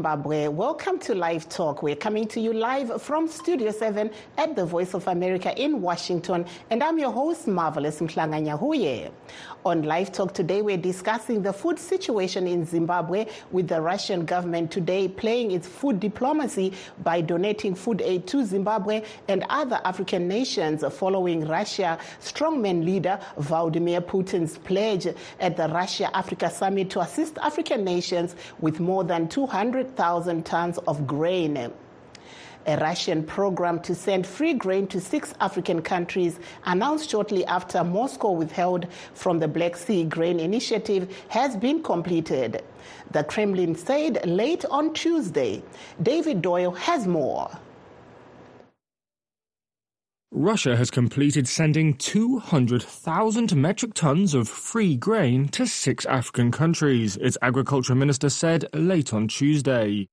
Zimbabwe. Welcome to Live Talk. We're coming to you live from Studio 7 at the Voice of America in Washington. And I'm your host, Marvelous Mhlanga-Nyahuye. On Live Talk today, we're discussing the food situation in Zimbabwe with the Russian government today playing its food diplomacy by donating food aid to Zimbabwe and other African nations following Russia strongman leader Vladimir Putin's pledge at the Russia Africa Summit to assist African nations with more than 200,000 tons of grain. A Russian program to send free grain to six African countries, announced shortly after Moscow withheld from the Black Sea Grain Initiative, has been completed. The Kremlin said late on Tuesday. David Doyle has more. Russia has completed sending 200,000 metric tons of free grain to six African countries, its agriculture minister said late on Tuesday.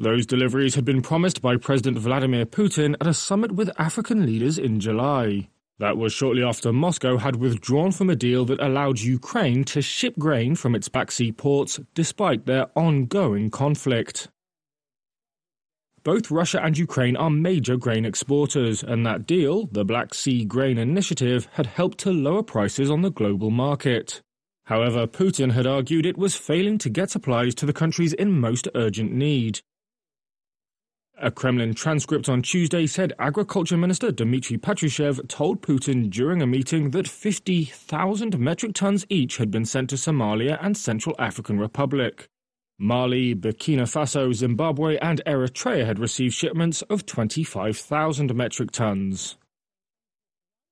Those deliveries had been promised by President Vladimir Putin at a summit with African leaders in July. That was shortly after Moscow had withdrawn from a deal that allowed Ukraine to ship grain from its Black Sea ports despite their ongoing conflict. Both Russia and Ukraine are major grain exporters, and that deal, the Black Sea Grain Initiative, had helped to lower prices on the global market. However, Putin had argued it was failing to get supplies to the countries in most urgent need. A Kremlin transcript on Tuesday said Agriculture Minister Dmitry Patrushev told Putin during a meeting that 50,000 metric tons each had been sent to Somalia and Central African Republic. Mali, Burkina Faso, Zimbabwe, and Eritrea had received shipments of 25,000 metric tons.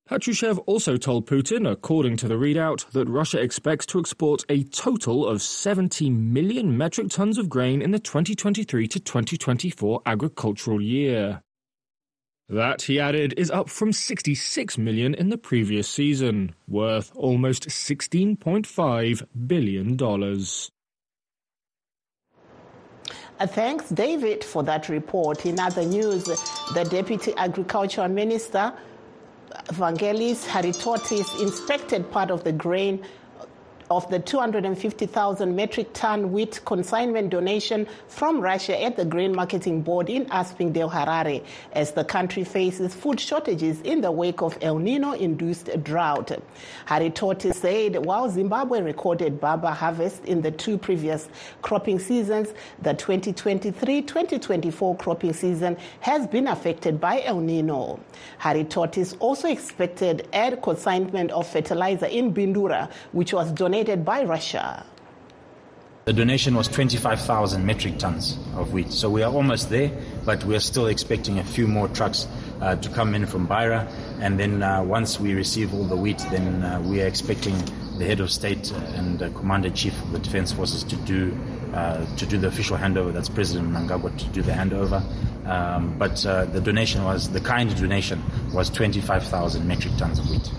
Patrushev also told Putin, according to the readout, that Russia expects to export a total of 70 million metric tons of grain in the 2023 to 2024 agricultural year. That, he added, is up from 66 million in the previous season, worth almost $16.5 billion. Uh, thanks, David, for that report. In other news, the Deputy Agriculture Minister Vangelis Haritatos inspected part of the grain of the 250,000 metric ton wheat consignment donation from Russia at the Grain Marketing Board in Aspindale, Harare, as the country faces food shortages in the wake of El Nino induced drought. Haritatos said while Zimbabwe recorded baba harvest in the two previous cropping seasons, the 2023 2024 cropping season has been affected by El Nino. Haritatos also expected air consignment of fertilizer in Bindura, which was donated donated by Russia. The donation was 25,000 metric tons of wheat. So we are almost there, but we're still expecting a few more trucks uh, to come in from Beira. And then uh, once we receive all the wheat, then uh, we are expecting the head of state and the commander chief of the defense forces to do uh, to do the official handover. That's President Mnangagwa to do the handover. Um, but uh, the donation was the kind donation was 25,000 metric tons of wheat.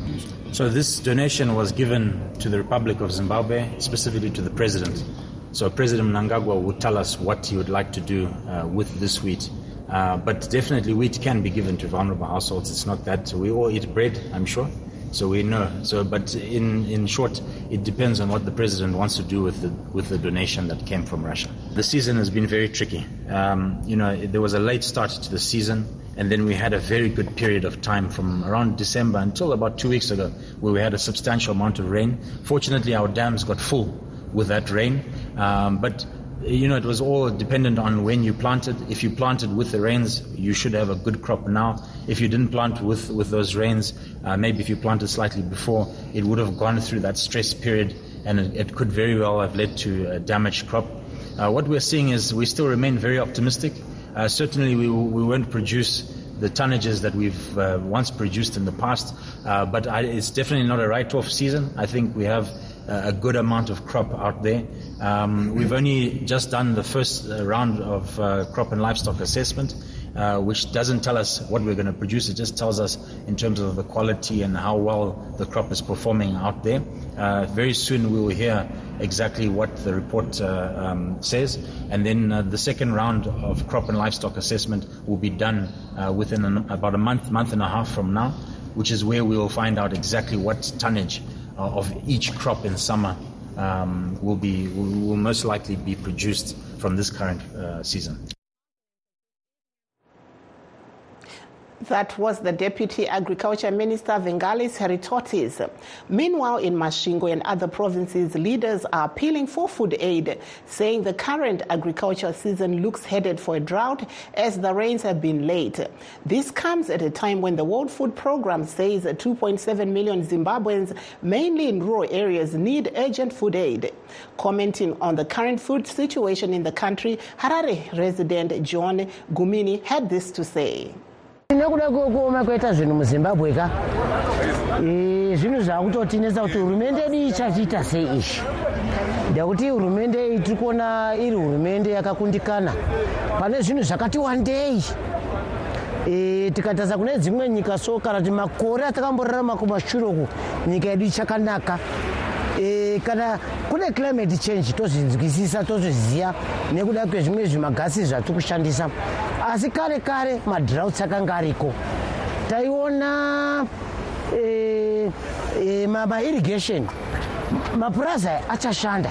So this donation was given to the Republic of Zimbabwe, specifically to the president. So President Mnangagwa would tell us what he would like to do uh, with this wheat. Uh, but definitely wheat can be given to vulnerable households. It's not that we all eat bread, I'm sure. So we know. So, but in, in short, it depends on what the president wants to do with the with the donation that came from Russia. The season has been very tricky. Um, you know, there was a late start to the season, and then we had a very good period of time from around December until about two weeks ago, where we had a substantial amount of rain. Fortunately, our dams got full with that rain, um, but you know, it was all dependent on when you planted. If you planted with the rains, you should have a good crop now. If you didn't plant with, with those rains, uh, maybe if you planted slightly before, it would have gone through that stress period and it, it could very well have led to a damaged crop. Uh, what we're seeing is we still remain very optimistic. Uh, certainly, we, we won't produce the tonnages that we've uh, once produced in the past, uh, but I, it's definitely not a write-off season. I think we have a good amount of crop out there. Um, we've only just done the first uh, round of uh, crop and livestock assessment, uh, which doesn't tell us what we're going to produce. It just tells us in terms of the quality and how well the crop is performing out there. Uh, very soon we will hear exactly what the report uh, um, says, and then uh, the second round of crop and livestock assessment will be done within an, about a month, month and a half from now, which is where we will find out exactly what tonnage uh, of each crop in summer um, will be will, will most likely be produced from this current uh, season. That was the Deputy Agriculture Minister Vangelis Haritatos. Meanwhile, in Masvingo and other provinces, leaders are appealing for food aid, saying the current agricultural season looks headed for a drought as the rains have been late. This comes at a time when the World Food Programme says 2.7 million Zimbabweans, mainly in rural areas, need urgent food aid. Commenting on the current food situation in the country, Harare resident John Gumini had this to say. Nekuda kwekuoma kwaita zvinhu muzimbabwe ka? Zvinhu zvakutotinetsa kuti hurumende yedu ichachiita sei izvi? Ndekuti hurumende iyi tiri kuona iri hurumende yakakundikana. Pane zvinhu zvakati wandei. Tikatarisa kune dzimwe nyika so kana kuti makore atakamborarama kumashure uku nyika yedu ichakanaka kana kune climate change tozvinzwisisa tozviziva nekuda kwezvimwe zvimagasi zvatiri kushandisa. Asi kare kare madrouts akanga ariko. Taiona mairrigation mapurazi achashanda.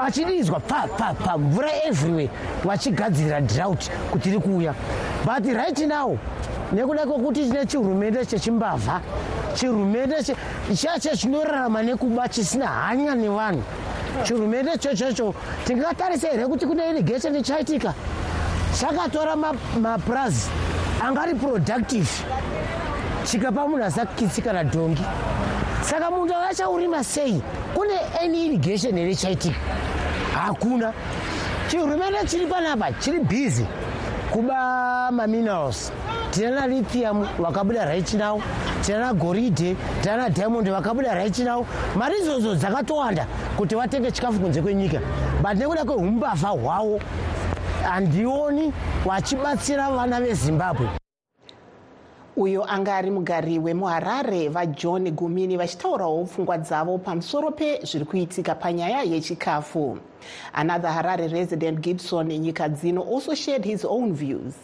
Achidizwa pa pa pa mvura everywhere vachigadzirira drought kuti iri kuuya but right now nekuda kwekuti tine chihurumende chechimbavha chihurumende chacho chinorarama nekuba chisina hanya nevanhu chihurumende chochocho tingatarisa here kuti kune irrigation ichaitika chakatora mapurazi angari productive. Chikapa munhu asakitsi kana dhongi saka munhu avachaurima sei kune any irrigation here chaitika hakuna. Chihurumende chiri panapa chiri bhizi kuba maminerals tina lithium wakabuda right now tinana goridhe tinana diamond vakabuda right now. Mari idzodzo dzakatowanda kuti vatenge chikafu kunze kwenyika. But nekuda kweumbavha hwavo handioni vachibatsira vana vezimbabwe. Uyo anga ari mugari wemuharare vajohn gumini vachitaurawo pfungwa dzavo pamusoro pezviri kuitika panyaya yechikafu. Another harare resident gibson nyika dzino also shared his own views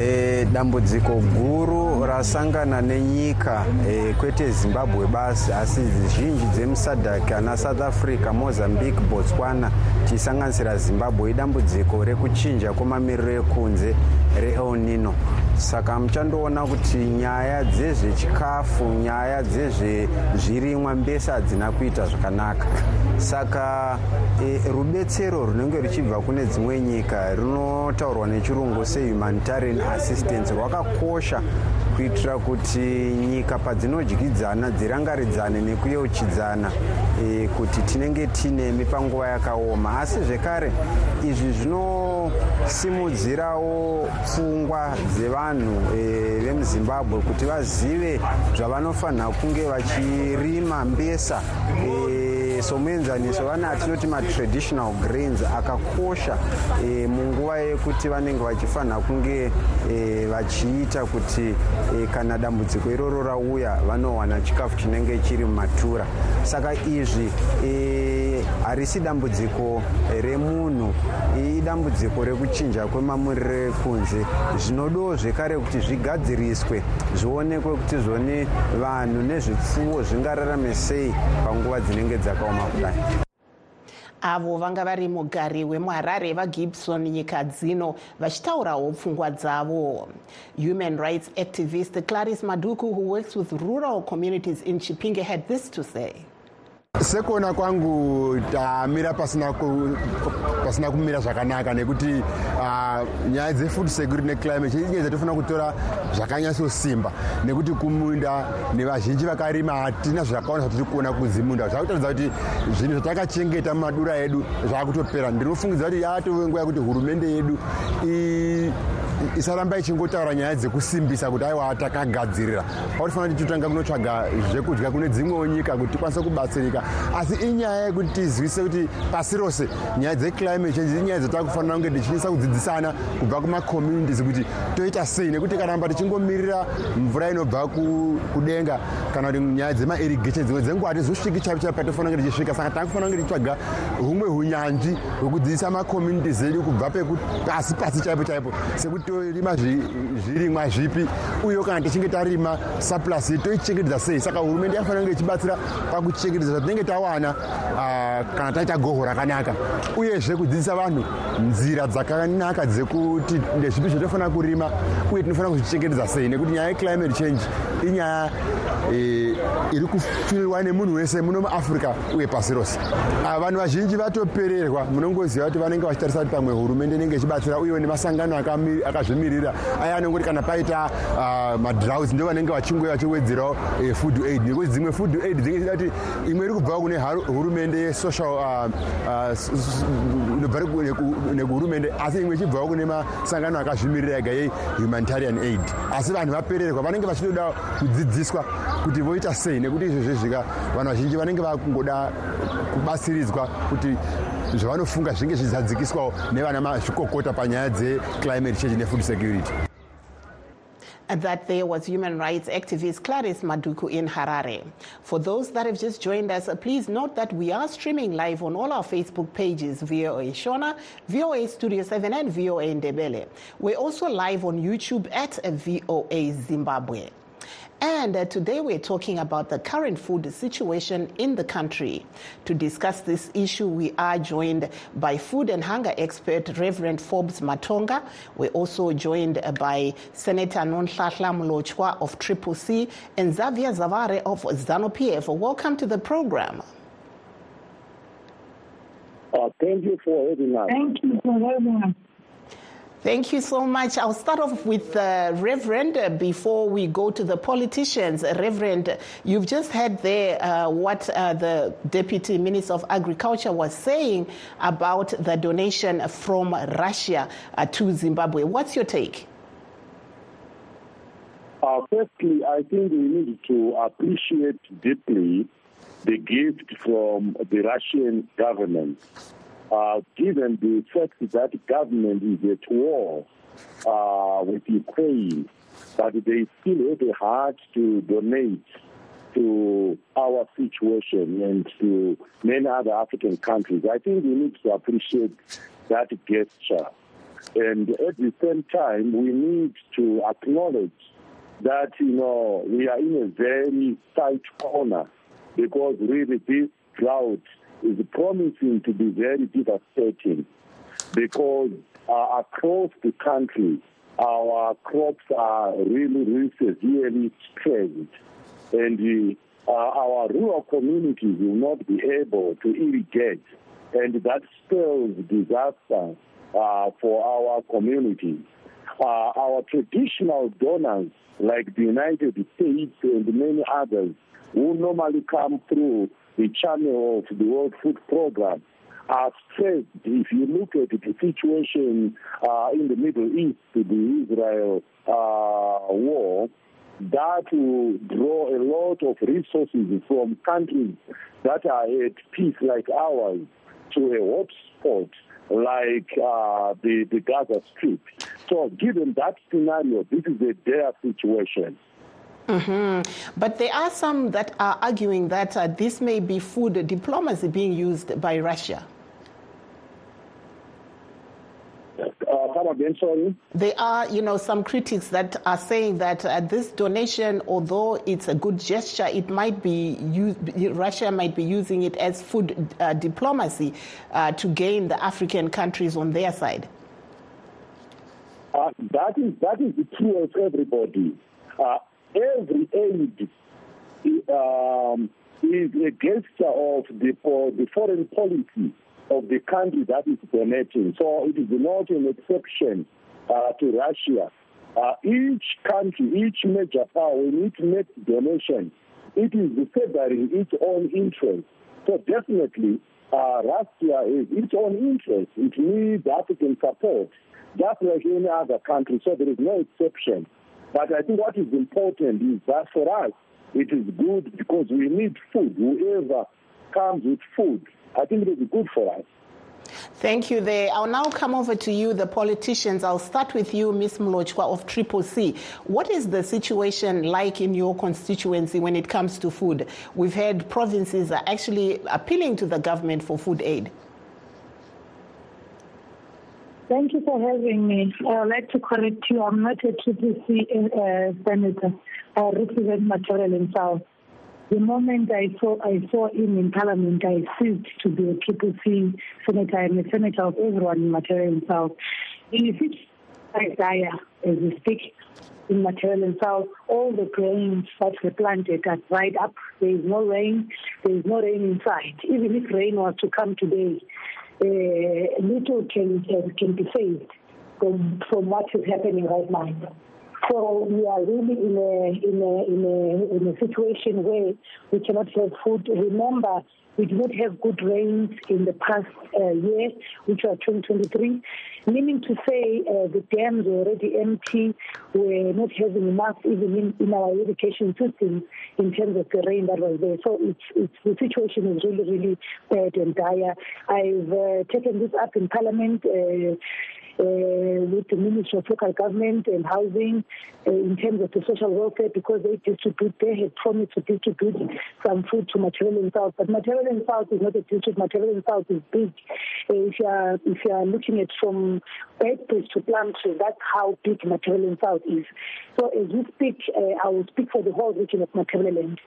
E, dambudziko guru rasangana nenyika e, kwete zimbabwe basi asi zhinji dzemusadhak ana south africa mozambique botswana tichisanganisira zimbabwe idambudziko rekuchinja kwemamiriro ekunze reelnino saka muchandoona kuti nyaya dzezvechikafu nyaya dzezvezvirimwa mbese hadzina kuita zvakanaka. Saka e, rubetsero runenge ruchibva kune dzimwe nyika runotaurwa nechirungu sehumanitarian assistance rwakakosha kuitira kuti nyika padzinodyidzana dzirangaridzane nekuyeuchidzana e, kuti tinenge tinemi panguva yakaoma. Asi zvekare izvi zvinosimudzirawo pfungwa dzevanhu e, vemuzimbabwe kuti vazive zvavanofanira kunge vachirima mbesa e, somuenzaniso vane atinoti matraditional grains akakosha e, munguva yekuti vanenge vachifanira kunge e, vachiita kuti e, kana dambudziko iroro rauya vanowana chikafu chinenge chiri mumatura. Saka izvi e, harisi dambudziko remunhu. Idambudziko rekuchinja kwemamiriro ekunze. Zvinodawo zvekare kuti zvigadziriswe zvionekwe kuti zvone vanhu nezvipfuwo zvingararame sei panguva dzinenge dzakaoma kudai. Avo vanga vari mugari wemuharare vagibson nyika dzino vachitaurawo pfungwa dzavo. Human rights activist clarice maduku who works with rural communities in chipinge had this to say sekuona kwangu tamira pasina, ku, pasina kumira zvakanaka nekuti uh, nyaya dzefood security neclimate change inyaya dzatofanira kutora zvakanyatsosimba. Nekuti kumunda nevazhinji vakarima hatina zvakawanda zvatiri kuona kuzimunda zvakutaridza kuti zvinhu zvatakachengeta mumadura edu zvakutopera. Ndinofungidza kuti yatove nguva yekuti hurumende yedu isaramba ichingotaura nyaya dzekusimbisa kuti aiwa takagadzirira pautifanira kuti totanga kunotsvaga zvekudya kune dzimwewo nyika kuti tikwanise kubatsirika. Asi inyaya yekuti tizivise kuti pasi rose nyaya dzeclimate change inyaya dzatakufanira kunge tichinisa kudzidzisana kubva kumacommunities kuti toita sei. Nekuti karamba tichingomirira mvura inobva kudenga kana kuti nyaya dzemairrigation dzimwe dzenguva hatizosviki chaipo chaipo patofanira kunge tichisvika. Saka takufanira kunge tichitsvaga humwe hunyanzvi hwekudzidzisa macommunities edu kubva pasi pasi chaipo chaipo. Sekuti torima zvi- zvirimwa zvipi? Uyewo kana tichinge tarima saplus yedu toichengetedza sei? Saka hurumende yakafanira kunge ichibatsira pakuchengetedza zvatinenge tawana kana taita goho rakanaka. Uyezve kudzidzisa vanhu nzira dzakanaka dzekuti ndezvipi zvatofanira kurima uye tinofanira kuzvichengetedza sei? Nekuti nyaya yeclimate change inyaya iri kufirwa nemunhu wese muno muafrica uye pasi rose. Vanhu vazhinji vatopererwa munongoziva kuti vanenge vachitarisa kuti pamwe hurumende inenge ichibatsira uyewo nemasangano akami- akazvimiririra aya anongoti kana paita ah, madrouts ndo vanenge vachingouya vachiwedzerawo eh, food aid. Nekuti dzimwe food aid dzichida kuti imwe iri kubvawo kune hurumende yesocial inobva reku- neku- nekuhurumende asi imwe ichibvawo kune masangano akazvimirira ega yehumanitarian aid. Asi vanhu vapererwa vanenge vachitoda kudzidziswa kuti voita sei nekuti izvozvo zvika vanhu vazhinji vanenge vakungoda kubatsiridzwa kuti zvavanofunga zvinge zvichizadzikiswawo nevana mazvikokota panyaya dzeclimate change nefood security that there was human rights activist Clarice Maduku in Harare. For those that have just joined us, please note that we are streaming live on all our Facebook pages, VOA Shona, VOA Studio 7, and VOA Ndebele. We're also live on YouTube at VOA Zimbabwe. And uh, today we're talking about the current food situation in the country. To discuss this issue, we are joined by food and hunger expert Reverend Forbes Matonga. We're also joined uh, by Senator Nonhlatla Mlochwa of Triple C and Xavier Zavare of ZANU PF. Welcome to the program. Uh, thank you for having us. Thank you for having us. Thank you so much. I'll start off with uh, Reverend before we go to the politicians. Reverend, you've just heard there uh, what uh, the Deputy Minister of Agriculture was saying about the donation from Russia uh, to Zimbabwe. What's your take? Uh, firstly, I think we need to appreciate deeply the gift from the Russian government, uh, given the fact that government is at war uh, with Ukraine, but they still have a heart to donate to our situation and to many other African countries. I think we need to appreciate that gesture. And at the same time, we need to acknowledge that, you know, we are in a very tight corner because really this drought is promising to be very devastating because uh, across the country, our crops are really, really severely stressed. And uh, our rural communities will not be able to irrigate. And that spells disaster uh, for our communities. Uh, our traditional donors, like the United States and many others, who normally come through the channel of the World Food Program, are stressed. If you look at the situation uh, in the Middle East, the Israel uh, war, that will draw a lot of resources from countries that are at peace like ours to a hotspot like uh, the, the Gaza Strip. So given that scenario, this is a dire situation. But there are some that are arguing that uh, this may be food diplomacy being used by Russia. Uh, come again, sorry? There are, you know, some critics that are saying that uh, this donation, although it's a good gesture, it might be used, Russia might be using it as food uh, diplomacy uh, to gain the African countries on their side. Uh, that is that is the true of everybody. Every aid um, is a gesture of the for the foreign policy of the country that is donating. So it is not an exception uh, to Russia. Uh, each country, each major power, when it makes donation, it is favoring its own interest. So definitely, uh, Russia is its own interest. It needs African support, just like any other country. So there is no exception. But I think what is important is that for us, it is good because we need food. Whoever comes with food, I think it is good for us. Thank you there. I'll now come over to you, the politicians. I'll start with you, Ms. Mlochwa of Triple C. What is the situation like in your constituency when it comes to food? We've heard provinces are actually appealing to the government for food aid. Thank you for having me. I would like to correct you. I'm not a TPC uh, senator. I represent Matabeleland South. The moment I saw I saw him in Parliament, I ceased to be a TPC senator. I'm a senator of everyone in Matabeleland South. In the situation dire as we speak in Matabeleland South, all the grains that were planted are dried up. There is no rain. There is no rain inside. Even if rain was to come today, uh, little can, can, can be saved from, from what is happening right now. So we are really in a, in a, in a, in a situation where we cannot have food. Remember, we did not have good rains in the past uh, year, which was 2023, meaning to say uh, the dams were already empty. We're not having enough even in, in our irrigation system in terms of the rain that was there. So it's, it's, the situation is really, really bad and dire. I've uh, taken this up in Parliament. Uh, with the Ministry of Local Government and Housing uh, in terms of the social welfare because they distribute, they had promised to distribute some food to Matabeleland South. But Matabeleland South is not a district. Matabeleland South is big. Uh, if you are if you are looking at from Beitbridge to Plumtree, that's how big Matabeleland South is. So as we speak, uh, I will speak for the whole region of Matabeleland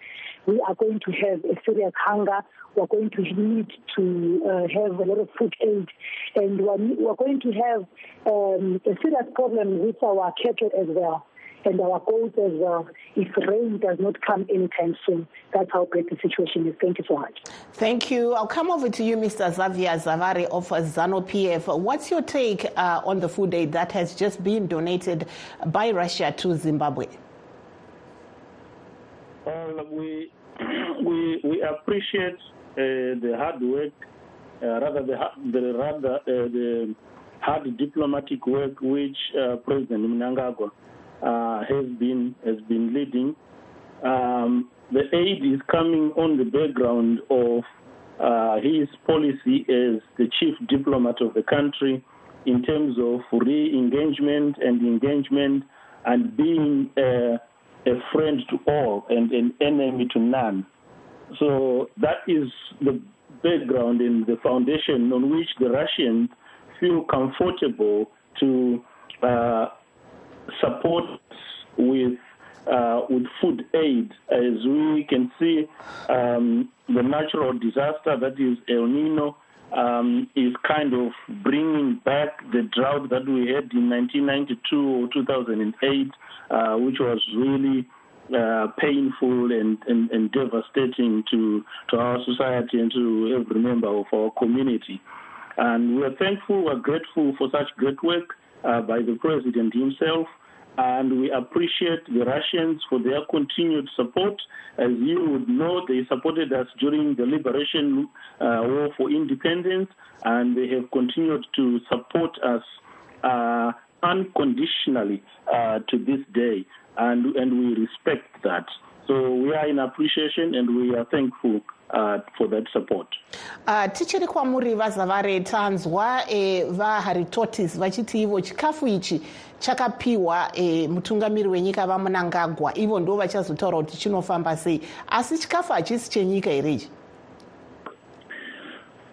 we are going to have a serious hunger. We're going to need to uh, have a lot of food aid, and we're, going to have um, a serious problem with our cattle as well and our goats as well if rain does not come anytime soon. That's how bad the situation is. Thank you so much. Thank you. I'll come over to you, Mr. Xavier Zavare of ZANU PF. What's your take uh, on the food aid that has just been donated by Russia to Zimbabwe? Well, we we we appreciate uh, the hard work, uh, rather the the rather uh, the hard diplomatic work which uh, President Mnangagwa uh, has been has been leading. Um, the aid is coming on the background of uh, his policy as the chief diplomat of the country in terms of re-engagement and engagement and being a friend to all and an enemy to none. So that is the background and the foundation on which the Russians feel comfortable to uh, support with uh, with food aid, as we can see um, the natural disaster that is El Nino um, is kind of bringing back the drought that we had in 1992 or 2008, uh, which was really uh, painful and, and, and, devastating to, to our society and to every member of our community. And we're thankful, we're grateful for such great work uh, by the president himself and we appreciate the Russians for their continued support. As you would know, they supported us during the liberation uh, war for independence, and they have continued to support us uh, unconditionally uh, to this day, and, and we respect that. So we are in appreciation and we are thankful uh, for that support. Uh, tichiri kwamuri vazavare tanzwa e, vaharitortis vachiti ivo chikafu ichi chakapiwa e, mutungamiri wenyika vamunangagwa. Ivo ndo vachazotaura kuti chinofamba sei. Asi chikafu hachisi chenyika here ichi?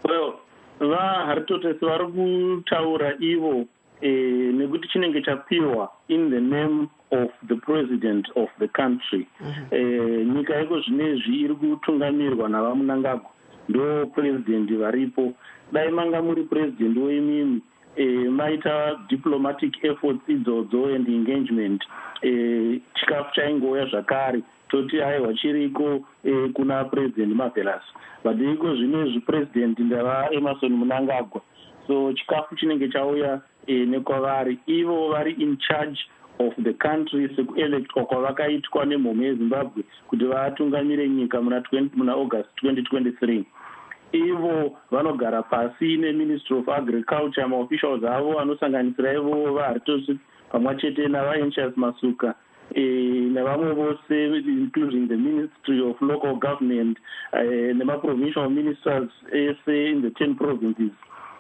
Well vaharitortis vari kutaura ivo nekuti chinenge chapiwa in the name of the president of the country. Mm-hmm. eh, nyika iko zvinezvi iri kutungamirwa navamunangagwa ndo purezidendi varipo. Dai manga muri purezidendi weimimi eh, maita diplomatic efforts idzodzo and engagement. Eh, chikafu chaingouya zvakare. Toti aiwa chiriko eh, kuna purezidendi mavelas but iko zvinezvi purezidendi ndavaemarson munangagwa so chikafu chinenge chauya eh, nekwavari ivo vari in charge of the country sekuelectwa kwavakaitwa nemhomho yezimbabwe kuti vatungamire nyika muna, muna august 2023 ivo vanogara pasi neministry of agriculture maofficials avo anosanganisira ivo vaharitosi pamwe chete navaencius masuka e, nevamwe vose including the ministry of local government e, nemaprovincial ministers ese in the ten provinces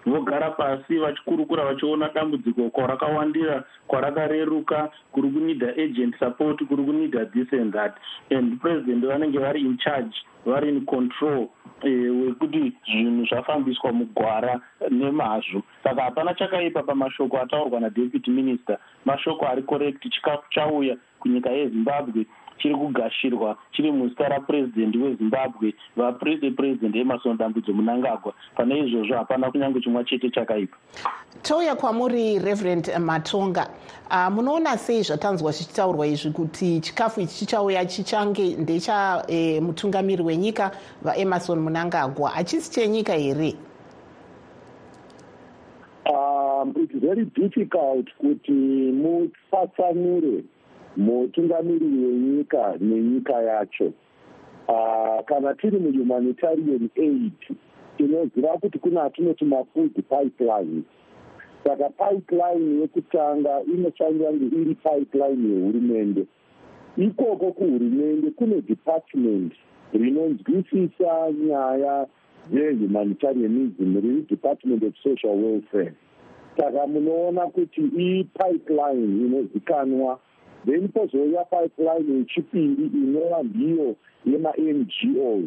vogara pasi vachikurukura vachiona dambudziko kwarakawandira kwarakareruka kuri kunidha agent support kuri kunidha this and that. And president vanenge vari in charge vari in control eh, wekuti zvinhu zvafambiswa mugwara nemazvo. Saka hapana chakaipa pamashoko ataurwa nadeputy minister. Mashoko ari correct chikafu chauya kunyika yezimbabwe chiri kugashirwa chiri muzita rapurezidendi wezimbabwe vapurezidendi emarson dambudzo munangagwa pane izvozvo hapana kunyange chimwa chete chakaipa. Touya kwamuri reverend matonga uh, munoona sei zvatanzwa zvichitaurwa izvi kuti chikafu ichi chichauya chichange ndechamutungamiri eh, wenyika vaemarson munangagwa hachisi chenyika here? Um, it's very difficult kuti mutfatsanure mutungamiri wenyika nenyika yacho. Uh, kana tiri muhumanitarian aid tinoziva kuti kuna atinoti mafood pipeline. Saka pipeline yekutanga inofanira kunge iri pipeline yehurumende. Ikoko kuhurumende kune department rinonzwisisa nyaya dzehumanitarianism riri department of social welfare. Saka munoona kuti ipipeline inozikanwa then pozouya pipeline yechipiri inova ndiyo yemangos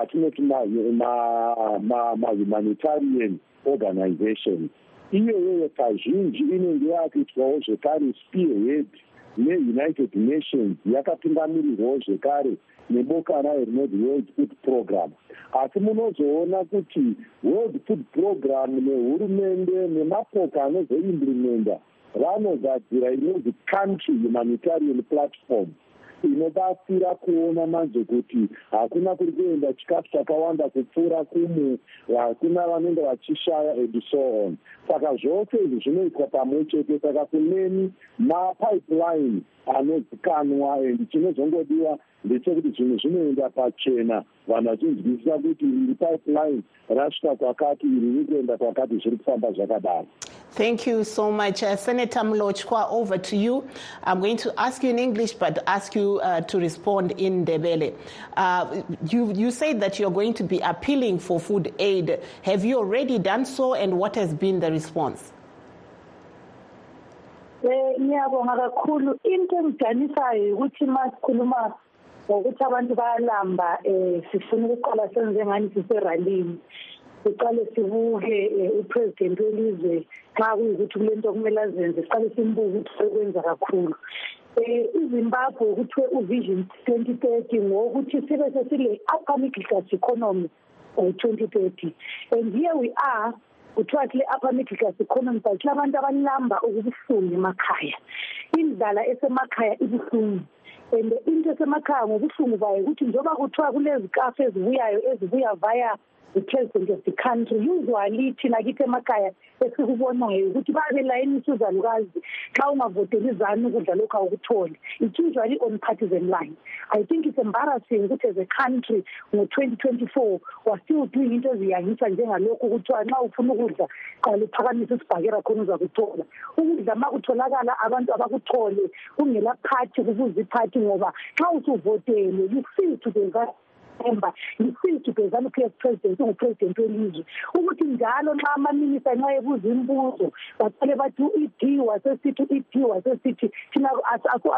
atinoti mahumanitarian organizations iyoyoyo kazhinji inenge yakuitwawo zvekare spearhead neunited nations yakapingamirirwawo zvekare neboka rayo rinoti world food program. Asi munozoona kuti world food program nehurumende nemapoka anozoimplimenda vanogadzira inonzi country humanitarian platform inobatsira kuona manje kuti hakuna kuri kuenda chikafu chakawanda kupfuura kumu hakuna vanenge vachishaya and so on. Saka zvose izvi zvinoitwa pamwe chete saka kuneni mapipeline anozikanwa and chinozongodiwa ndechekuti zvinhu zvinoenda pachena. Vanhu vachinzwisisa kuti iri pipeline rasvika kwakati iri riri kuenda kwakati zviri kufamba zvakadaro Thank you so much. Uh, Senator Mlochwa, over to you. I'm going to ask you in English, but ask you uh, to respond in Ndebele. Uh, you, you said that you're going to be appealing for food aid. Have you already done so, and what has been the response? ngiyabonga kakhulu into engidanisayo ukuthi masikhuluma ngokuthi abantu bayalamba um sifuna ukuqala senze ngani siseralini siqale sibuke upresident welizwe xa kuyukuthi kule nto kumele azenze siqale simbuke ukuthi sekwenza kakhulu. Um izimbabwe kuthiwe uvision twenty thirty ngowokuthi sibe sesile upper middle class economy by twenty thirty. And here we are kuthiwa kule upper middle class economy but kulabantu abalamba okubuhlungu emakhaya. Indlala esemakhaya ibuhlungu and into esemakhaya ngobuhlungu bayo ukuthi njengoba kuthiwa kulezikafu ezibuyayo ezibuya via the president of the country usually thina kithi emakhaya esikubonayo ukuthi babelayinisa uzalukazi xa ungavoteli izani ukudla lokhu awukutholi. It's usually on partisan line. I think it's embarrassing ukuthi as a country ngo-twenty twenty four was still doing into eziyangisa njengalokhu kuthiwa nxa ufuna ukudla qala uphakamisa isibhakera khona uzakuthola ukudla ma kutholakala abantu abakuthole kungela phathi kubuza iphathi ngoba xa usuvotele you feel to the December yisiphi bezana ukuyes president ungupresident welizwe? Ukuthi njalo nxa amaminista nxa ebuza imibuzo baqale bathi u-ed wasesithi u-ed wasesithi thina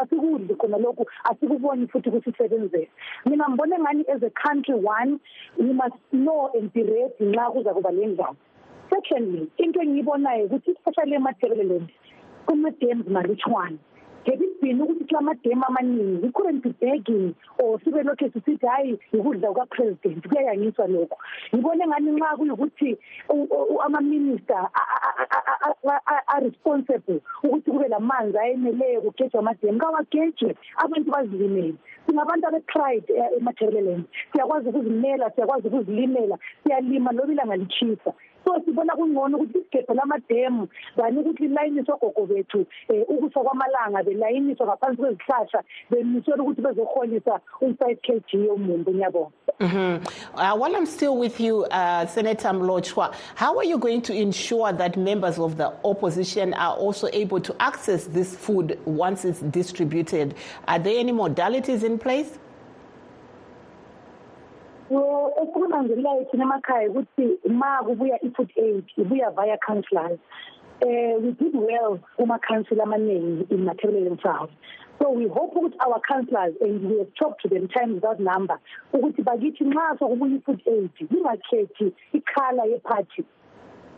asikudli khona lokhu asikuboni futhi kusisebenzela mina ngibone ngani as a country one we must know and be ready nxa kuza kuba le ndaba secondly into engiyibonayo ukuthi especially emathebeleland kuma-dams malutshwane ngekubhini ukuthi kula mademu amaningi we couldn't be begging or sibe lokhu sisithi hhayi yikudla kukapresident kuyayangiswa lokho. Ngibone ngani nxa kuyukuthi amaminista aresponsible ukuthi kube lamanzi ayeneleyo kugejwa amademu. Kawagejwe abantu bazilimele. Singabantu abe-pride emathebeleland siyakwazi ukuzimela siyakwazi ukuzilimela siyalima loba ilanga litshisa so sibona kungcono ukuthi isigebhe lamademu ukuthi ogogo bethu um kwamalanga belayiniswa ngaphansi kwezihlahla ukuthi bezoholisa u-five k g ngiyabonga Mm-hmm. Uh, while I'm still with you, uh, Senator Mlochwa, how are you going to ensure that members of the opposition are also able to access this food once it's distributed? Are there any modalities in place? So esikunanzelelayo thina emakhaya ukuthi ma kubuya i-food aid ibuya via councillors um we did well kuma-council amaningi in mathebelele south so we hope ukuthi our councillors and we have talked to them time without number ukuthi bakithi nxa sokubuya i-food aid lingakhethi ikhala yephathi.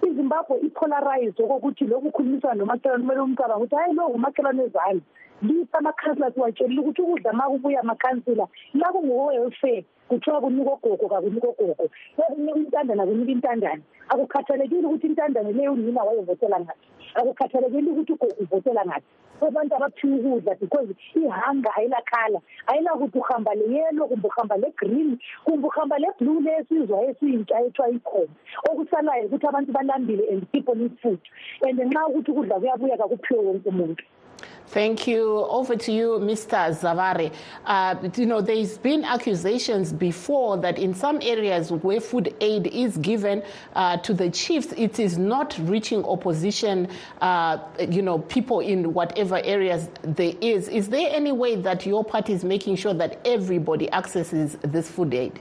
Izimbabwe ipolarized okokuthi lokhu ukhulumisana nomakhelwane kumele umcabanga ukuthi hayi lo ngumakhelwane ezami lisa amakhansila siwatshelile ukuthi ukudla ma kubuya amakhansila la kungowe-welfare kuthiwa kunika ogogo kakunika ogogo kunika intandane kunika intandane akukhathalekile ukuthi intandane leyo unina wayevotela ngaphi akukhathalekile ukuthi ugogo uvotela ngaphi abantu abaphiwa ukudla because ihanga ayilakhala ayilakuthi uhamba le-yelo kumbe uhamba le-green kumbe uhamba le-blue lesizwa esiyintsha ethiwa ikhona okusalayo ukuthi abantu balambile and people need food and nxa ukuthi ukudla kuyabuya kakuphiwe wonke umuntu Thank you. Over to you, Mr. Zavare. Uh, you know, there's been accusations before that in some areas where food aid is given uh, to the chiefs, it is not reaching opposition, uh, you know, people in whatever areas there is. Is there any way that your party is making sure that everybody accesses this food aid?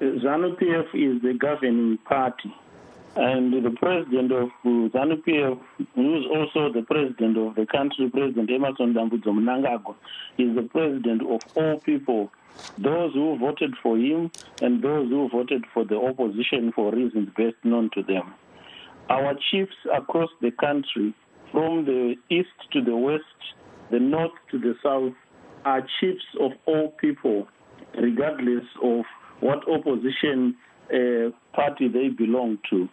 ZANU-PF is the governing party. And the president of ZANU-PF, who is also the president of the country, President Emmerson Dambudzo Mnangagwa, is the president of all people, those who voted for him and those who voted for the opposition for reasons best known to them. Our chiefs across the country, from the east to the west, the north to the south, are chiefs of all people, regardless of what opposition uh, party they belong to.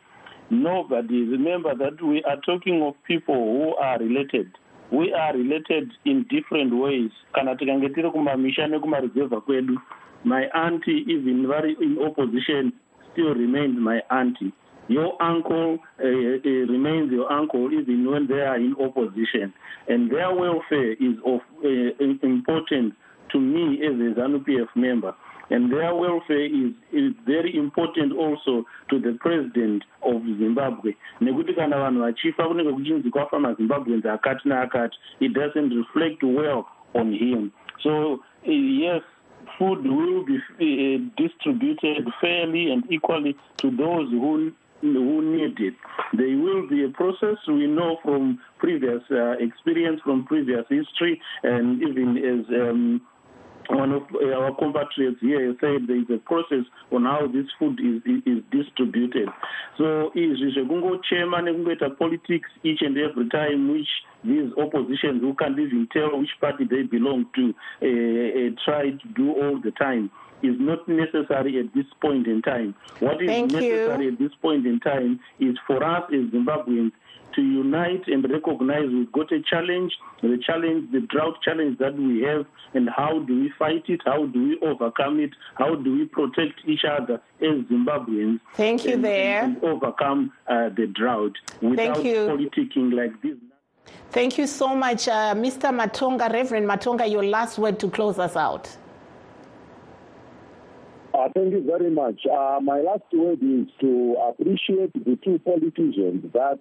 Nobody, remember that we are talking of people who are related. We are related in different ways. Kana tikange tiri kumamisha nekumaruzevha kwedu, my auntie, even in opposition, still remains my auntie. Your uncle uh, uh, remains your uncle even when they are in opposition. And their welfare is of uh, importance to me as a ZANU-PF member. And their welfare is, is very important also to the president of Zimbabwe. Nekuti kana vanhu vachifa kunenge kuchinzi kwafa mazimbabweans akati neakati, it doesn't reflect well on him. So, uh, yes, food will be uh, distributed fairly and equally to those who who need it. There will be a process we know from previous uh, experience, from previous history, and even as um, one of our compatriots here said there is a process on how this food is, is, distributed. So is distributed. So izvi zvekungochema nekungoita politics each and every time which these oppositions who can't even tell which party they belong to uh, uh, try to do all the time is not necessary at this point in time. What is Thank necessary you. at this point in time is for us as Zimbabweans to unite and recognize we've got a challenge, the challenge, the drought challenge that we have, and how do we fight it? How do we overcome it? How do we protect each other as Zimbabweans? Thank you and, there. And, and overcome uh, the drought without you. politicking like this. Thank you so much, uh, Mr. Matonga. Reverend Matonga, your last word to close us out. Uh, thank you very much. Uh, my last word is to appreciate the two politicians that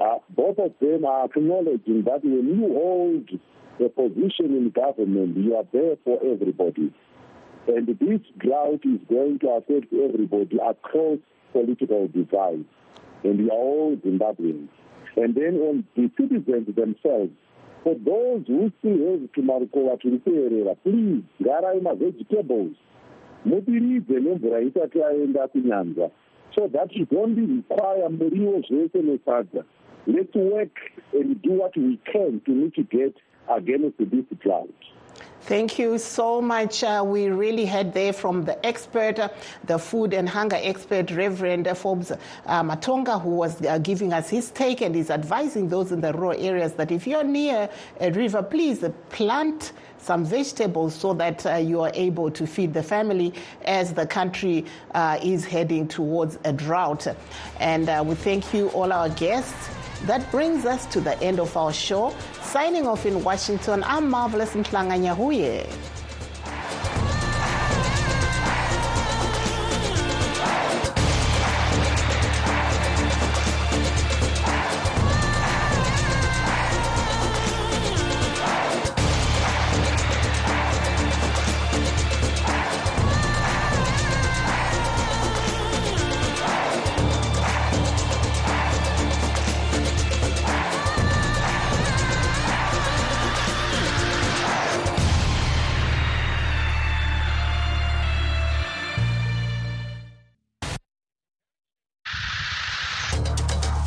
uh, both of them are acknowledging that when you hold a position in government, you are there for everybody. And this drought is going to affect everybody across political divides. And we are all Zimbabweans. And then on the citizens themselves, for those who still have tumarukova turi kuerera, please, garai ma-vegetables. mudiridze nemvura isati yaenda kunyanza so that you don't require muriwo zvese nesadza let's work and do what we can to mitigate against this drought Thank you so much. Uh, we really heard there from the expert, uh, the food and hunger expert, Reverend Forbes uh, Matonga, who was uh, giving us his take and is advising those in the rural areas that if you're near a river, please plant some vegetables so that uh, you are able to feed the family as the country uh, is heading towards a drought. And we thank you, all our guests. That brings us to the end of our show. Signing off in Washington, I'm Marvelous Mhlanga Nyahuye.